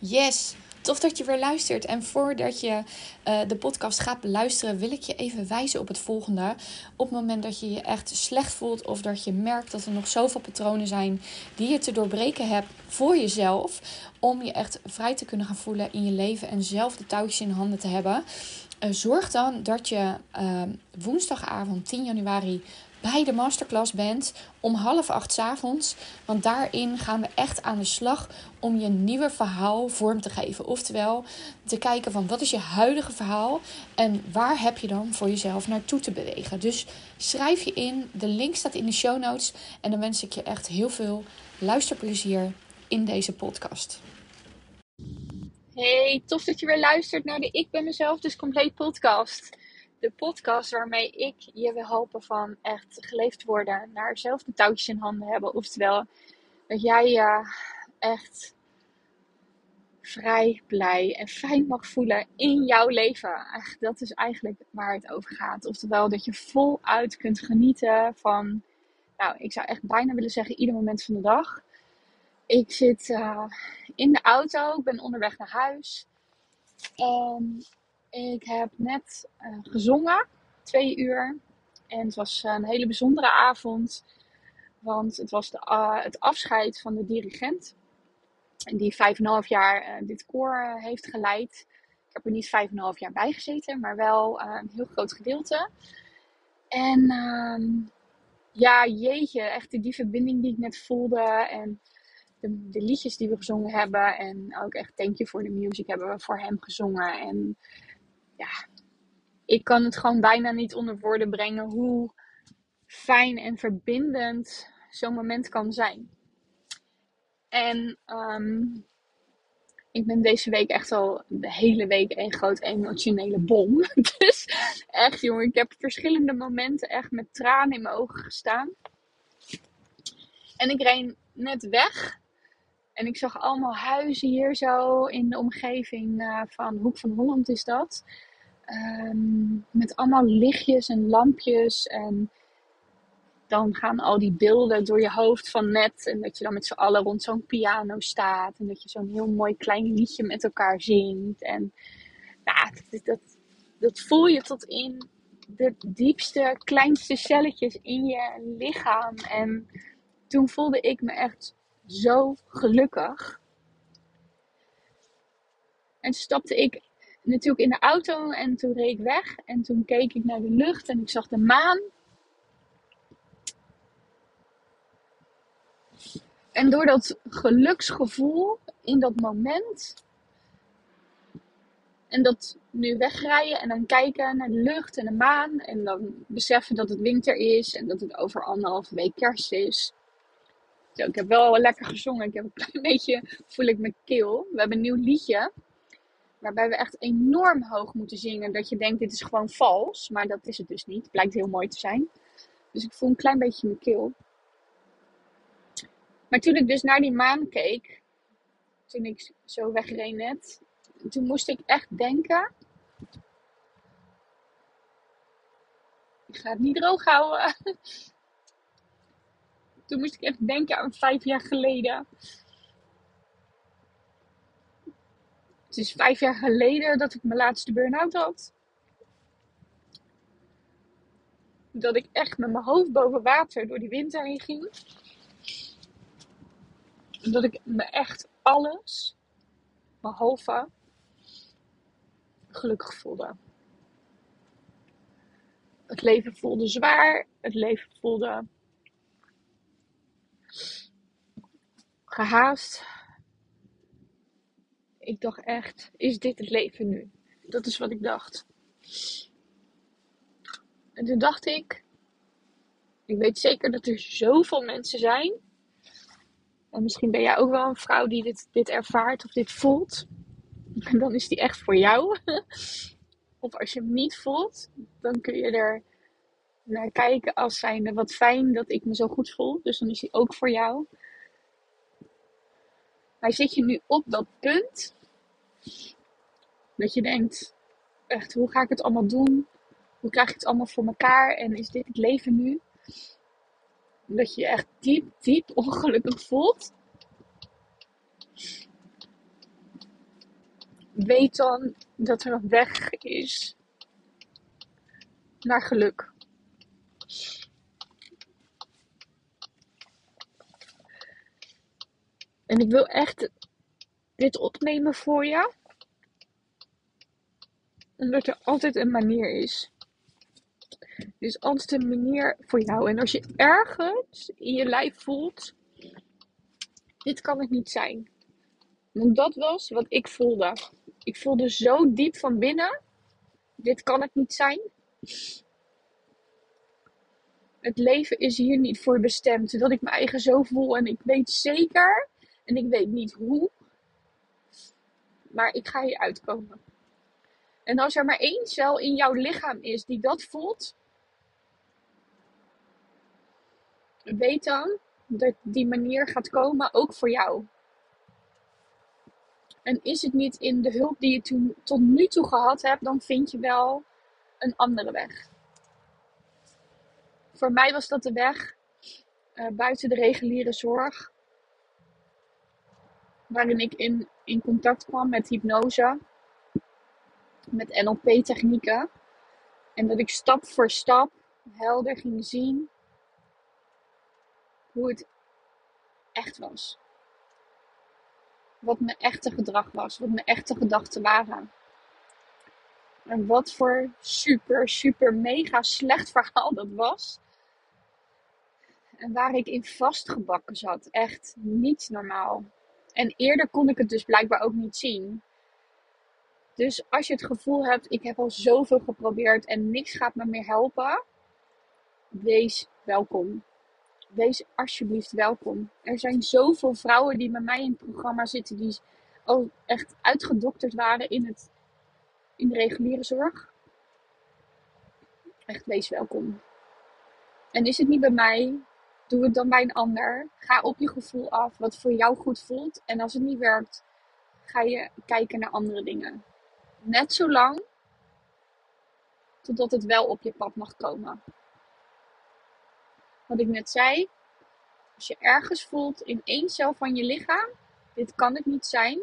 Yes, tof dat je weer luistert. En voordat je uh, de podcast gaat beluisteren, wil ik je even wijzen op het volgende. Op het moment dat je je echt slecht voelt of dat je merkt dat er nog zoveel patronen zijn die je te doorbreken hebt voor jezelf, om je echt vrij te kunnen gaan voelen in je leven en zelf de touwtjes in handen te hebben. Uh, zorg dan dat je uh, woensdagavond 10 januari bij de masterclass bent om half acht s avonds. Want daarin gaan we echt aan de slag om je nieuwe verhaal vorm te geven. Oftewel te kijken van wat is je huidige verhaal en waar heb je dan voor jezelf naartoe te bewegen. Dus schrijf je in. De link staat in de show notes. En dan wens ik je echt heel veel luisterplezier in deze podcast. Hey, tof dat je weer luistert naar de Ik ben mezelf dus compleet podcast de podcast waarmee ik je wil helpen van echt geleefd worden naar zelf de touwtjes in handen hebben. Oftewel, dat jij je echt vrij, blij en fijn mag voelen in jouw leven. Dat is eigenlijk waar het over gaat. Oftewel, dat je voluit kunt genieten van, nou, ik zou echt bijna willen zeggen, ieder moment van de dag. Ik zit uh, in de auto, ik ben onderweg naar huis. Ik heb net uh, gezongen, twee uur. En het was een hele bijzondere avond. Want het was de, uh, het afscheid van de dirigent. Die vijf en half jaar dit koor heeft geleid. Ik heb er niet vijf en half jaar bij gezeten, maar wel een heel groot gedeelte. En ehm, ja, jeetje, echt die verbinding die ik net voelde. En de, de, liedjes die we gezongen hebben. En ook echt Thank You for the Music hebben we voor hem gezongen. En ja, ik kan het gewoon bijna niet onder woorden brengen hoe fijn en verbindend zo'n moment kan zijn. En um, ik ben deze week echt al de hele week een groot emotionele bom. Dus echt jongen, ik heb verschillende momenten echt met tranen in mijn ogen gestaan. En ik reed net weg. En ik zag allemaal huizen hier zo in de omgeving uh, van Hoek van Holland is dat. Um, met allemaal lichtjes en lampjes. En dan gaan al die beelden door je hoofd van net. En dat je dan met z'n allen rond zo'n piano staat. En dat je zo'n heel mooi klein liedje met elkaar zingt. En ja, dat, dat, dat voel je tot in de diepste, kleinste celletjes in je lichaam. En toen voelde ik me echt zo gelukkig. En stapte ik natuurlijk in de auto en toen reed ik weg. En toen keek ik naar de lucht en ik zag de maan. En door dat geluksgevoel in dat moment. En dat nu wegrijden en dan kijken naar de lucht en de maan. En dan beseffen dat het winter is en dat het over anderhalve week kerst is. Ik heb wel lekker gezongen. Ik heb een klein beetje, voel ik mijn keel. We hebben een nieuw liedje. Waarbij we echt enorm hoog moeten zingen. Dat je denkt, dit is gewoon vals. Maar dat is het dus niet. Blijkt heel mooi te zijn. Dus ik voel een klein beetje mijn keel. Maar toen ik dus naar die maan keek. Toen ik zo wegreed net. Toen moest ik echt denken. Ik ga het niet droog houden. Toen moest ik echt denken aan vijf jaar geleden. Het is vijf jaar geleden dat ik mijn laatste burn-out had. Dat ik echt met mijn hoofd boven water door die winter heen ging. Dat ik me echt alles, behalve gelukkig voelde. Het leven voelde zwaar. Het leven voelde gehaast ik dacht echt, is dit het leven nu? Dat is wat ik dacht. En toen dacht ik, ik weet zeker dat er zoveel mensen zijn. En misschien ben jij ook wel een vrouw die dit, dit ervaart of dit voelt. En dan is die echt voor jou. Of als je hem niet voelt, dan kun je er naar kijken als zijnde wat fijn dat ik me zo goed voel. Dus dan is die ook voor jou. Maar zit je nu op dat punt dat je denkt, echt, hoe ga ik het allemaal doen? Hoe krijg ik het allemaal voor elkaar? En is dit het leven nu? Dat je je echt diep, diep ongelukkig voelt. weet dan dat er een weg is naar geluk. En ik wil echt dit opnemen voor je. Omdat er altijd een manier is. Er is altijd een manier voor jou. En als je ergens in je lijf voelt, dit kan het niet zijn. Want dat was wat ik voelde. Ik voelde zo diep van binnen, dit kan het niet zijn. Het leven is hier niet voor bestemd. Dat ik mijn eigen zo voel en ik weet zeker, en ik weet niet hoe, maar ik ga hier uitkomen. En als er maar één cel in jouw lichaam is die dat voelt, weet dan dat die manier gaat komen ook voor jou. En is het niet in de hulp die je tot nu toe gehad hebt, dan vind je wel een andere weg. Voor mij was dat de weg uh, buiten de reguliere zorg, waarin ik in, in contact kwam met hypnose, met NLP-technieken. En dat ik stap voor stap helder ging zien hoe het echt was. Wat mijn echte gedrag was, wat mijn echte gedachten waren. En wat voor super, super, mega slecht verhaal dat was. En waar ik in vastgebakken zat. Echt niet normaal. En eerder kon ik het dus blijkbaar ook niet zien. Dus als je het gevoel hebt, ik heb al zoveel geprobeerd en niks gaat me meer helpen, wees welkom wees alsjeblieft welkom. Er zijn zoveel vrouwen die bij mij in het programma zitten die al echt uitgedokterd waren in, het, in de reguliere zorg. Echt, wees welkom. En is het niet bij mij, doe het dan bij een ander. Ga op je gevoel af, wat voor jou goed voelt. En als het niet werkt, ga je kijken naar andere dingen. Net zo lang totdat het wel op je pad mag komen wat ik net zei. Als je ergens voelt in één cel van je lichaam, dit kan het niet zijn,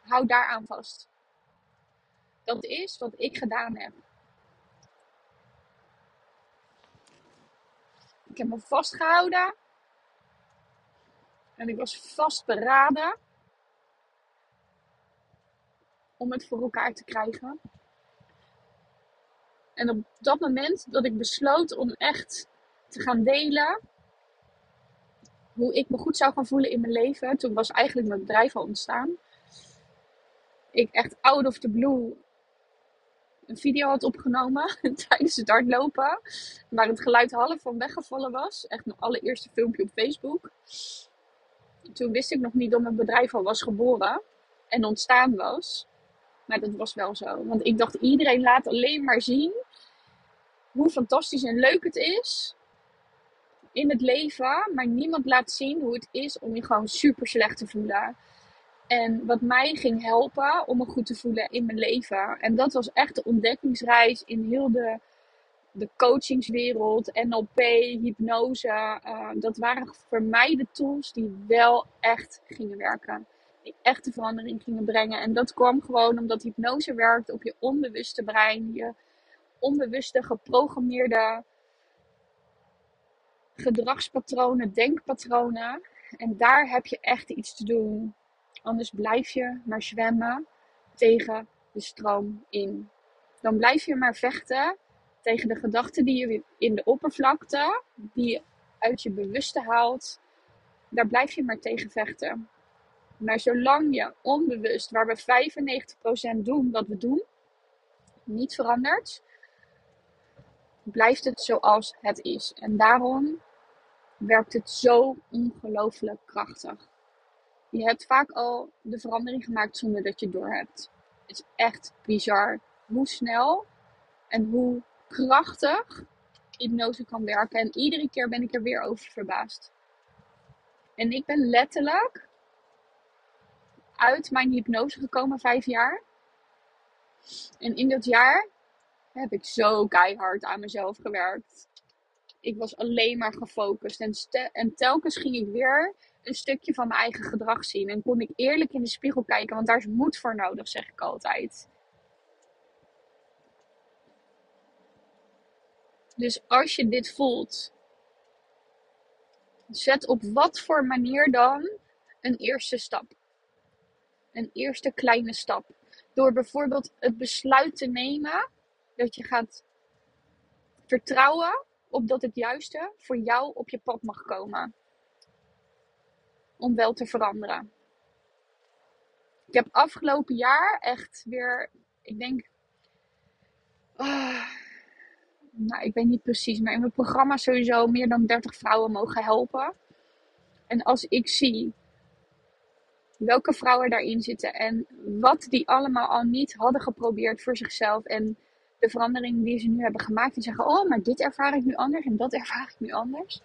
hou daaraan vast. Dat is wat ik gedaan heb. Ik heb me vastgehouden. En ik was vastberaden om het voor elkaar te krijgen. En op dat moment dat ik besloot om echt te gaan delen hoe ik me goed zou gaan voelen in mijn leven, toen was eigenlijk mijn bedrijf al ontstaan. Ik echt out of the blue een video had opgenomen tijdens het hardlopen. Waar het geluid half van weggevallen was. Echt mijn allereerste filmpje op Facebook. Toen wist ik nog niet dat mijn bedrijf al was geboren en ontstaan was. Maar dat was wel zo. Want ik dacht, iedereen laat alleen maar zien hoe fantastisch en leuk het is in het leven. Maar niemand laat zien hoe het is om je gewoon super slecht te voelen. En wat mij ging helpen om me goed te voelen in mijn leven. En dat was echt de ontdekkingsreis in heel de, de coachingswereld, NLP, hypnose. Uh, dat waren voor mij de tools die wel echt gingen werken. Die echte verandering gingen brengen. En dat kwam gewoon omdat hypnose werkt op je onbewuste brein. Je onbewuste geprogrammeerde gedragspatronen, denkpatronen. En daar heb je echt iets te doen. Anders blijf je maar zwemmen tegen de stroom in. Dan blijf je maar vechten tegen de gedachten die je in de oppervlakte, die je uit je bewuste haalt. Daar blijf je maar tegen vechten. Maar zolang je onbewust, waar we 95% doen wat we doen, niet verandert, blijft het zoals het is. En daarom werkt het zo ongelooflijk krachtig. Je hebt vaak al de verandering gemaakt zonder dat je het doorhebt. Het is echt bizar hoe snel en hoe krachtig hypnose kan werken. En iedere keer ben ik er weer over verbaasd. En ik ben letterlijk uit mijn hypnose gekomen vijf jaar. En in dat jaar heb ik zo keihard aan mezelf gewerkt. Ik was alleen maar gefocust. En, en telkens ging ik weer een stukje van mijn eigen gedrag zien. En kon ik eerlijk in de spiegel kijken, want daar is moed voor nodig, zeg ik altijd. Dus als je dit voelt, zet op wat voor manier dan een eerste stap. Een eerste kleine stap. Door bijvoorbeeld het besluit te nemen dat je gaat vertrouwen op dat het juiste voor jou op je pad mag komen. Om wel te veranderen. Ik heb afgelopen jaar echt weer, ik denk, uh, nou ik weet niet precies, maar in mijn programma sowieso meer dan 30 vrouwen mogen helpen. En als ik zie welke vrouwen daarin zitten en wat die allemaal al niet hadden geprobeerd voor zichzelf en de verandering die ze nu hebben gemaakt en zeggen: Oh, maar dit ervaar ik nu anders en dat ervaar ik nu anders.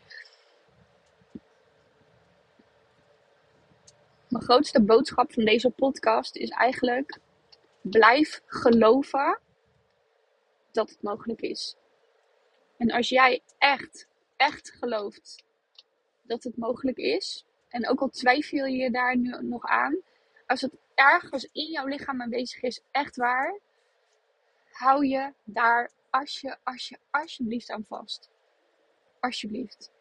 Mijn grootste boodschap van deze podcast is eigenlijk: blijf geloven dat het mogelijk is. En als jij echt, echt gelooft dat het mogelijk is, en ook al twijfel je daar nu nog aan, als het ergens in jouw lichaam aanwezig is, echt waar, hou je daar als je, als je, alsjeblieft aan vast. Alsjeblieft.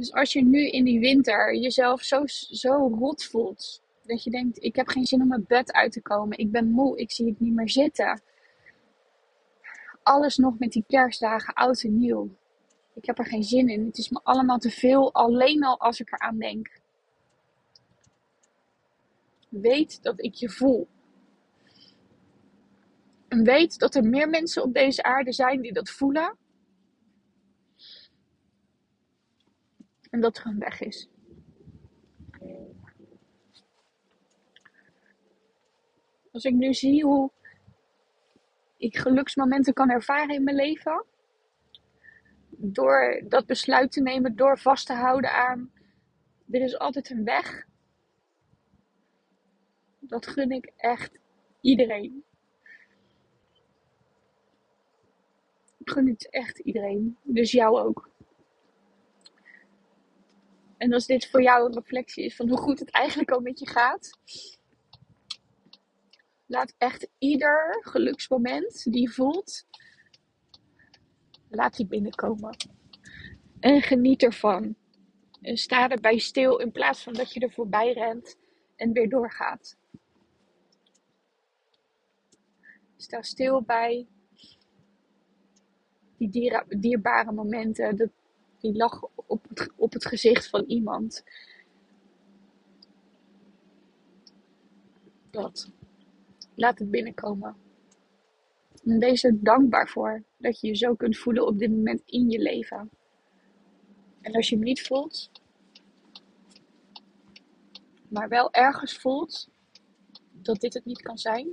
Dus als je nu in die winter jezelf zo, zo rot voelt, dat je denkt, ik heb geen zin om mijn bed uit te komen, ik ben moe, ik zie het niet meer zitten. Alles nog met die kerstdagen, oud en nieuw. Ik heb er geen zin in. Het is me allemaal te veel, alleen al als ik eraan denk. Weet dat ik je voel. En weet dat er meer mensen op deze aarde zijn die dat voelen. En dat er een weg is. Als ik nu zie hoe ik geluksmomenten kan ervaren in mijn leven. Door dat besluit te nemen, door vast te houden aan. Er is altijd een weg. Dat gun ik echt iedereen. Ik gun het echt iedereen. Dus jou ook. En als dit voor jou een reflectie is van hoe goed het eigenlijk al met je gaat. Laat echt ieder geluksmoment die je voelt, laat die binnenkomen. En geniet ervan. En sta erbij stil in plaats van dat je er voorbij rent en weer doorgaat. Sta stil bij die dierbare momenten, dat, die lach op het, op het gezicht van iemand. Dat. Laat het binnenkomen. En wees er dankbaar voor dat je je zo kunt voelen op dit moment in je leven. En als je hem niet voelt, maar wel ergens voelt dat dit het niet kan zijn,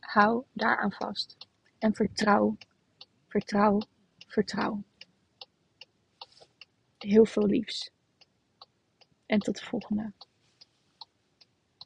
hou daaraan vast. En vertrouw, vertrouw, vertrouw. Heel veel liefs. En tot de volgende.